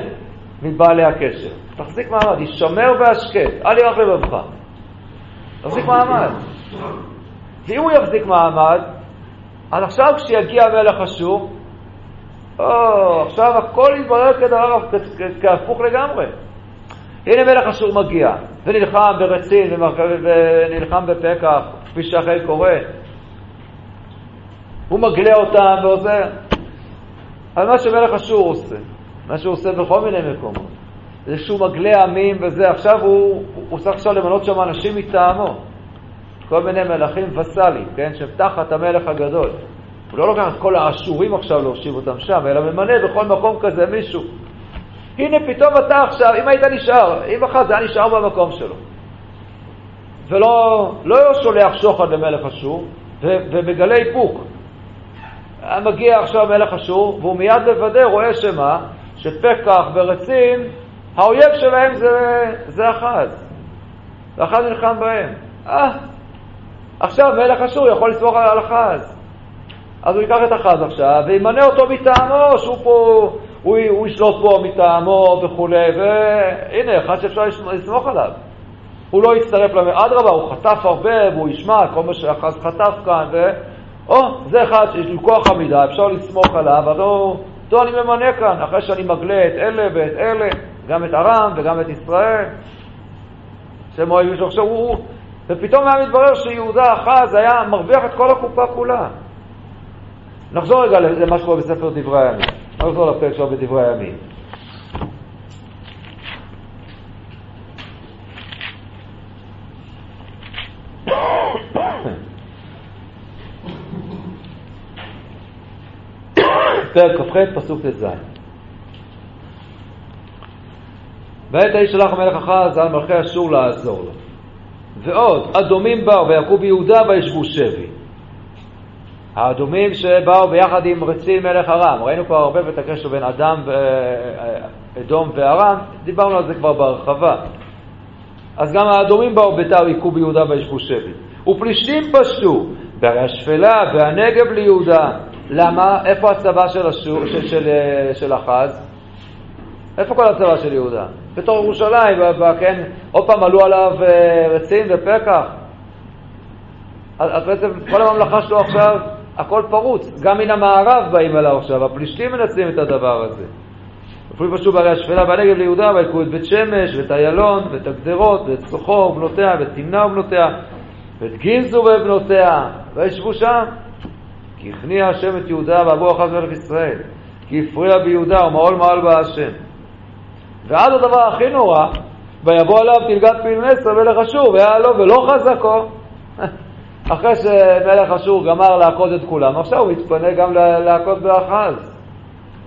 מבעלי הקשר. תחזיק מעמד, הישמר והשקט, אל ירח לבבך. תחזיק מעמד. ואם הוא יחזיק מעמד, אז עכשיו כשיגיע מלך אשור, או, עכשיו הכל יתברר כדבר, כהפוך לגמרי. הנה מלך אשור מגיע, ונלחם ברצין, ונלחם בפקח, כפי שאחרי קורא. הוא מגלה אותם ועוזר. אבל מה שמלך אשור עושה, מה שהוא עושה בכל מיני מקומות, שהוא מגלה עמים וזה, עכשיו הוא, הוא צריך עכשיו למנות שם אנשים מטעמו. כל מיני מלכים וסלים, כן, שהם תחת המלך הגדול. הוא לא לוקח את כל האשורים עכשיו להושיב אותם שם, אלא ממנה בכל מקום כזה מישהו. הנה פתאום אתה עכשיו, אם היית נשאר, אם אחת זה היה נשאר במקום שלו, ולא לא שולח שוחד למלך אשור, ומגלה איפוק. מגיע עכשיו מלך אשור, והוא מיד לוודא, רואה שמה, שפקח ורצין, האויב שלהם זה, זה אחז. ואחז נלחם בהם. אה, עכשיו מלך אשור יכול לסמוך על אחז. אז הוא ייקח את אחז עכשיו וימנה אותו מטעמו, שהוא פה, הוא, הוא ישלוט פה מטעמו וכולי, והנה, אחד שאפשר לסמוך עליו. הוא לא יצטרף למ... אדרבה, הוא חטף הרבה והוא ישמע כל מה שאחז חטף כאן, ו... או, זה אחד שיש לו כוח עמידה, אפשר לסמוך עליו, אז אותו אני ממנה כאן, אחרי שאני מגלה את אלה ואת אלה, גם את ארם וגם את ישראל. שהם אוהבים עכשיו הוא... ופתאום היה מתברר שיהודה אחז היה מרוויח את כל הקופה כולה. נחזור רגע למה שקורה בספר דברי הימים. נחזור לפרק שלו בדברי הימים. פרק כ"ח, פסוק ט"ז. בעת ההיא שלח המלך אחז על מלכי אשור לעזור לו. ועוד, אדומים באו ויכו ביהודה וישבו שבי. האדומים שבאו ביחד עם רצין מלך ארם, ראינו כבר הרבה את הקשר בין אדם ואדום וארם, דיברנו על זה כבר בהרחבה. אז גם האדומים באו ביתר היכו ביהודה וישבו שבי. ופלישתים פשטו בהרי השפלה והנגב ליהודה. למה? איפה הצבא של, השור, של, של, של אחז? איפה כל הצבא של יהודה? בתור ירושלים, כן, עוד פעם עלו עליו אה, רצין ופקח. אז בעצם כל הממלכה שלו עכשיו, הכל פרוץ. גם מן המערב באים אליו עכשיו, הפלישתים מנצלים את הדבר הזה. אפילו פשוט בהרי השפלה בנגב ליהודה, ויקחו את בית שמש, ואת איילון, ואת הגדרות, ואת סוחו ובנותיה, ואת תמנה ובנותיה, ואת גינזו ובנותיה, וישבו שם. כי הכניע השם את יהודה ועבור אחת מלך ישראל, כי הפריע ביהודה ומעול מעל בה השם. ועד הדבר הכי נורא, ויבוא עליו תלגת פיל נסר מלך אשור, והיה לו ולא חזקו. אחרי שמלך אשור גמר להכות את כולם, עכשיו הוא מתפנה גם להכות באחז.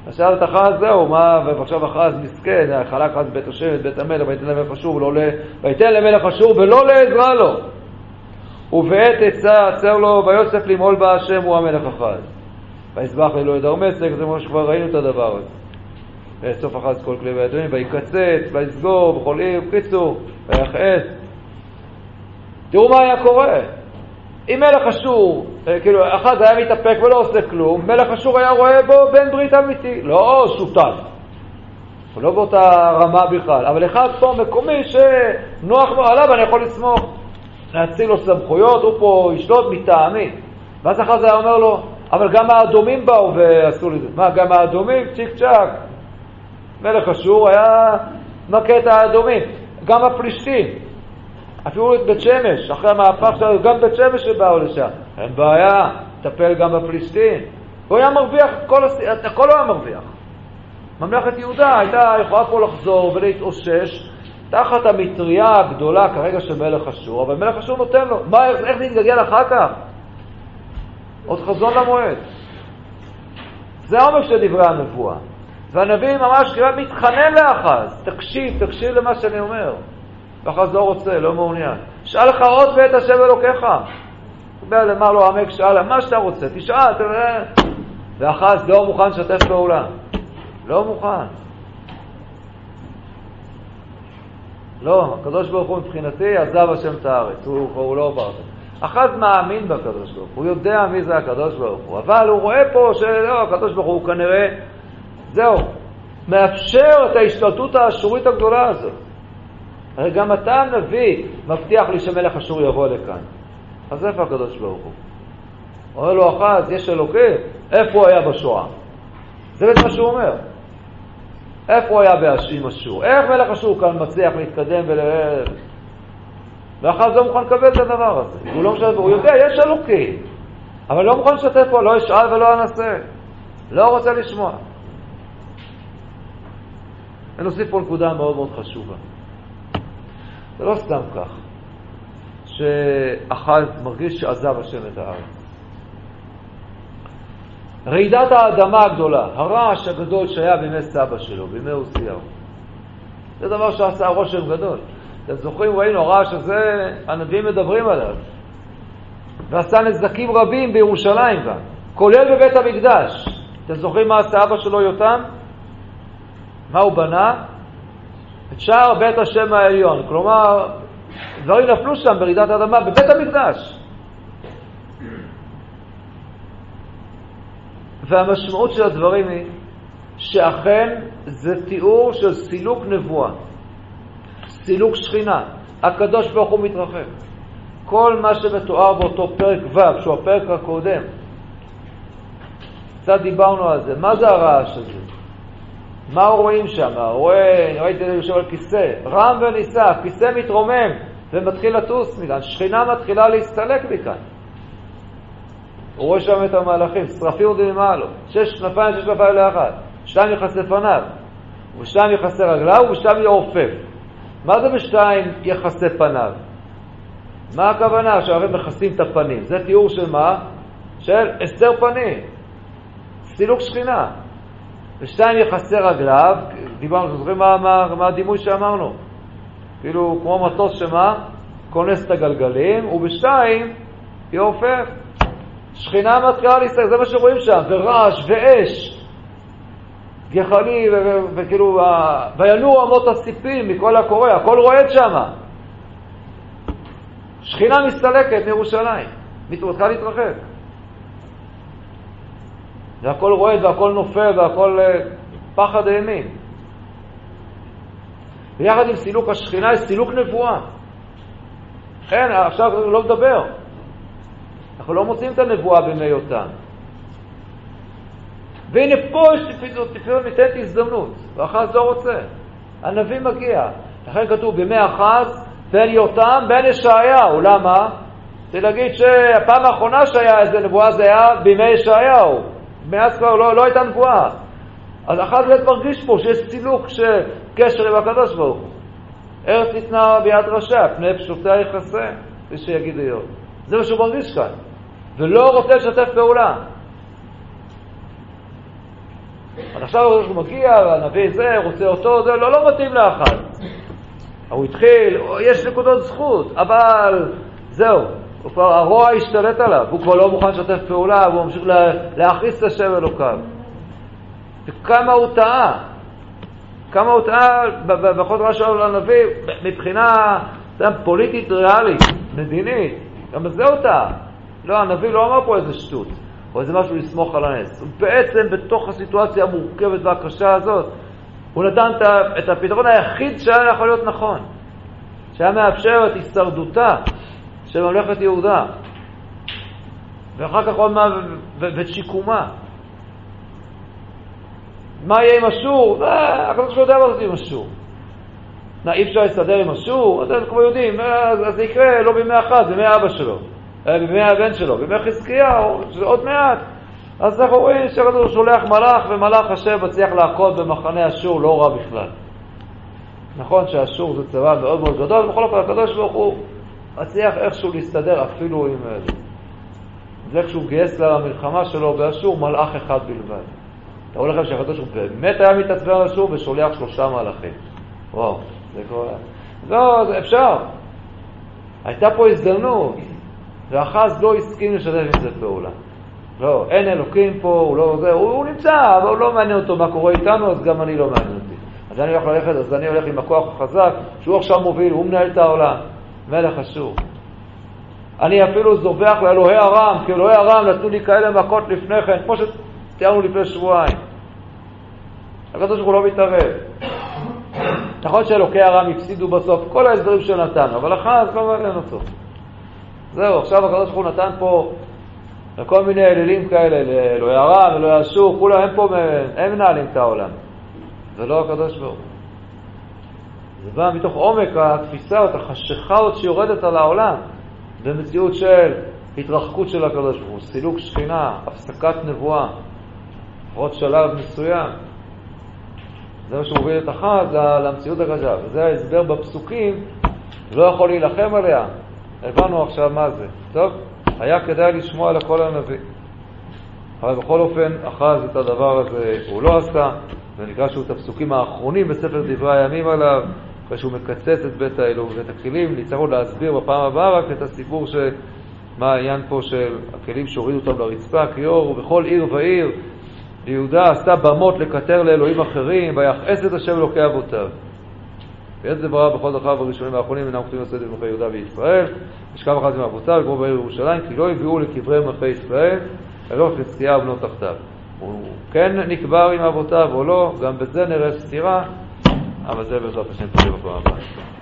עכשיו את אחז זהו, מה, ועכשיו אחז מסכן, חלק אז בית השם, בית המלך, ויתן למלך אשור ולא ל... למלך אשור ולא לעזרה לו. ובעת עצה עצר לו, ויוסף למעול בה השם הוא המלך אחז. ויסבח לאלוהי דרמסק, זה כמו שכבר ראינו את הדבר הזה. ויאסוף אחז כל כלי בידיים, ויקצץ, ויסגור בכל עיר, בקיצור, ויכעס. תראו מה היה קורה. אם מלך אשור, אה, כאילו, אחד היה מתאפק ולא עושה כלום, מלך אשור היה רואה בו בן ברית אמיתי, לא שותף. לא באותה רמה בכלל, אבל אחד פה מקומי שנוח עליו, אני יכול לסמוך. להציל לו סמכויות, הוא פה ישלוט מטעמי. ואז אחר זה היה אומר לו, אבל גם האדומים באו ועשו לי זה. מה, גם האדומים? צ'יק צ'אק. מלך אשור היה מכה את האדומים. גם הפלישתים. אפילו את בית שמש, אחרי המהפך שלנו, גם בית שמש שבאו לשם. אין בעיה, טפל גם בפלישתים. הוא היה מרוויח כל, הכל הוא היה מרוויח. ממלכת יהודה הייתה יכולה פה לחזור ולהתאושש תחת המטריה הגדולה כרגע של מלך אשור, אבל מלך אשור נותן לו. מה, איך זה יתגלגל אחר כך? עוד חזון למועד. זה העומק של דברי הנבואה. והנביא ממש כמעט מתחנן לאחז, תקשיב, תקשיב למה שאני אומר. ואחז לא רוצה, לא מעוניין. שאל לך עוד ואת השם אלוקיך. בא למר לו עמק שאל, מה שאתה רוצה, תשאל, תראה. ואחז לא מוכן לשתף פעולה. לא מוכן. לא, הקדוש ברוך הוא מבחינתי עזב השם את הארץ, הוא, הוא לא בא. אחז מאמין בקדוש ברוך הוא, הוא יודע מי זה הקדוש ברוך הוא, אבל הוא רואה פה שלא, הקדוש ברוך הוא כנראה, זהו, מאפשר את ההשתלטות האשורית הגדולה הזאת. הרי גם אתה הנביא מבטיח לי שמלך אשור יבוא לכאן. אז איפה הקדוש ברוך הוא? אומר לו אחז, יש אלוקים, איפה הוא היה בשואה? זה בעצם מה שהוא אומר. איפה הוא היה עם אשור? איך מלך אשור כאן מצליח להתקדם ול... ואחר זה הוא מוכן לקבל את הדבר הזה. הוא לא משתף, הוא יודע, יש אלוקים, אבל לא מוכן לשתף פה, לא אשאל ולא אנסה. לא רוצה לשמוע. ונוסיף פה נקודה מאוד מאוד חשובה. זה לא סתם כך, שאחז מרגיש שעזב השם את הארץ. רעידת האדמה הגדולה, הרעש הגדול שהיה בימי סבא שלו, בימי עוזיהו. זה דבר שעשה רושם גדול. אתם זוכרים, ראינו, הרעש הזה, הנביאים מדברים עליו. ועשה נזקים רבים בירושלים גם, כולל בבית המקדש. אתם זוכרים מה עשה אבא שלו יותם? מה הוא בנה? את שער בית השם העליון. כלומר, דברים נפלו שם ברעידת אדמה בבית המקדש. והמשמעות של הדברים היא שאכן זה תיאור של סילוק נבואה, סילוק שכינה. הקדוש ברוך הוא מתרחב. כל מה שמתואר באותו פרק ו', שהוא הפרק הקודם, קצת דיברנו על זה. מה זה הרעש הזה? מה רואים שם? רואה, ראיתי יושב על כיסא, רם ונישא, הכיסא מתרומם ומתחיל לטוס מכאן, שכינה מתחילה להסתלק מכאן. הוא רואה שם את המהלכים, שרפים עומדים למעלו, שש כנפיים, שש כנפיים לאחת, שתיים יחסי פניו, ושתיים יחסי רגליו, ושתיים יעופף. מה זה בשתיים יחסי פניו? מה הכוונה שהרי מכסים את הפנים? זה תיאור של מה? של הסתר פנים, סילוק שכינה. ושתיים יחסי רגליו, דיברנו, זוכרים מה, מה, מה הדימוי שאמרנו? כאילו, כמו מטוס שמה? כונס את הגלגלים, ובשתיים יעופף. שכינה מתחילה להסתכל, זה מה שרואים שם, ורעש ואש, גחלי, וכאילו, וינועו אמות הסיפים מכל הקורא, הכל רועד שם. שכינה מסתלקת מירושלים, מתחילה להתרחק. והכל רועד והכל נופל והכל אה, פחד אימים. ויחד עם סילוק השכינה יש סילוק נבואה. אין, עכשיו לא מדבר. אנחנו לא מוצאים את הנבואה בימי יותם. והנה פה יש פתאום ניתנת הזדמנות, ואחז לא רוצה. הנביא מגיע. לכן כתוב בימי אחז, בין יותם, בין ישעיהו. למה? כדי להגיד שהפעם האחרונה שהיה איזה נבואה זה היה בימי ישעיהו. מאז כבר לא, לא הייתה נבואה. אז אחז באמת מרגיש פה שיש סילוק קשר עם הקדוש ברוך הוא. ארץ ניתנה ביד רשע, פני פשוטיה יכסה, כפי שיגיד איוב. זה מה שהוא מרגיש כאן. ולא רוצה לשתף פעולה. אז עכשיו הוא מגיע, והנביא זה, רוצה אותו, זה לא, לא מתאים לאחד. הוא התחיל, יש נקודות זכות, אבל זהו, הרוע השתלט עליו, הוא כבר לא מוכן לשתף פעולה, והוא ממשיך להכעיס את השם אלוקיו. וכמה הוא טעה, כמה הוא טעה בכל דבר שלו לנביא, מבחינה פוליטית ריאלית, מדינית, גם בזה הוא טעה. לא, הנביא לא אמר פה איזה שטות, או איזה משהו לסמוך על הנס. הוא בעצם, בתוך הסיטואציה המורכבת והקשה הזאת, הוא נתן את הפתרון היחיד שהיה יכול להיות נכון, שהיה מאפשר את הישרדותה של ממלכת יהודה, ואחר כך עוד מה, ואת שיקומה. מה יהיה עם אשור? אה, הקדוש ברוך הוא יודע מה זה עם אשור. מה, אי אפשר להסתדר עם אשור? אז אנחנו יודעים, אה, אז זה יקרה לא בימי אחת, בימי אבא שלו. אה, בימי הבן שלו, בימי חזקיהו, שזה עוד מעט. אז אנחנו רואים שהקדוש שולח מלאך, ומלאך השם מצליח להכות במחנה אשור לא רע בכלל. נכון שאשור זה צבא מאוד מאוד גדול, בכל אופן הקדוש ברוך הוא מצליח איכשהו להסתדר אפילו עם זה. זה כשהוא גייס למלחמה שלו באשור מלאך אחד בלבד. תראו לכם שהקדוש ברוך הוא באמת היה מתעצבן על אשור ושולח שלושה מלאכים. וואו, זה כבר... לא, זה אפשר. הייתה פה הזדמנות. ואחז לא הסכים לשתף עם זה פעולה. לא, אין אלוקים פה, הוא לא זה, הוא, הוא נמצא, אבל הוא לא מעניין אותו מה קורה איתנו, אז גם אני לא מעניין אותי. אז אני הולך ללכת, אז אני הולך עם הכוח החזק, שהוא עכשיו מוביל, הוא מנהל את העולם. מלך אשור. אני אפילו זובח לאלוהי ארם, כי אלוהי ארם נתנו לי כאלה מכות לפני כן, כמו שתיארנו לפני שבועיים. הקדוש ברוך הוא לא מתערב. נכון שאלוקי ארם הפסידו בסוף כל ההסברים שנתנו, אבל אחז לא מעניין אותו. זהו, עכשיו הקדוש ברוך הוא נתן פה כל מיני אלילים כאלה, לאלוהי הרע ואלוהי אשור, כולם הם פה, הם מנהלים את העולם. זה לא הקדוש ברוך הוא. זה בא מתוך עומק התפיסה, או החשיכה עוד שיורדת על העולם, במציאות של התרחקות של הקדוש ברוך הוא, סילוק שכינה, הפסקת נבואה, עוד שלב מסוים. זה מה שמוביל את אחת למציאות הקדושה. וזה ההסבר בפסוקים, לא יכול להילחם עליה, הבנו עכשיו מה זה. טוב, היה כדאי לשמוע לכל הנביא. אבל בכל אופן, אחז את הדבר הזה הוא לא עשה, זה נקרא שהוא את הפסוקים האחרונים בספר דברי הימים עליו, אחרי מקצץ את בית האלוה ובית הכלים, נצטרכו להסביר בפעם הבאה רק את הסיפור של מה העניין פה של הכלים שהורידו אותם לרצפה כיור, ובכל עיר ועיר ויהודה עשתה במות לקטר לאלוהים אחרים, ויחס את השם אלוקי אבותיו. ויש זה בכל דרכיו הראשונים והאחרונים אינם כתובים לסדר במלכי יהודה וישראל, נשכב אחת עם אבותיו וגרו בעיר ירושלים, כי לא הביאו לקברי מלכי ישראל, אלא חזקיה ובנו תחתיו. הוא כן נקבר עם אבותיו או לא, גם בזה נראה סתירה, אבל זה בעזרת השם תהיה בפעם הבאה.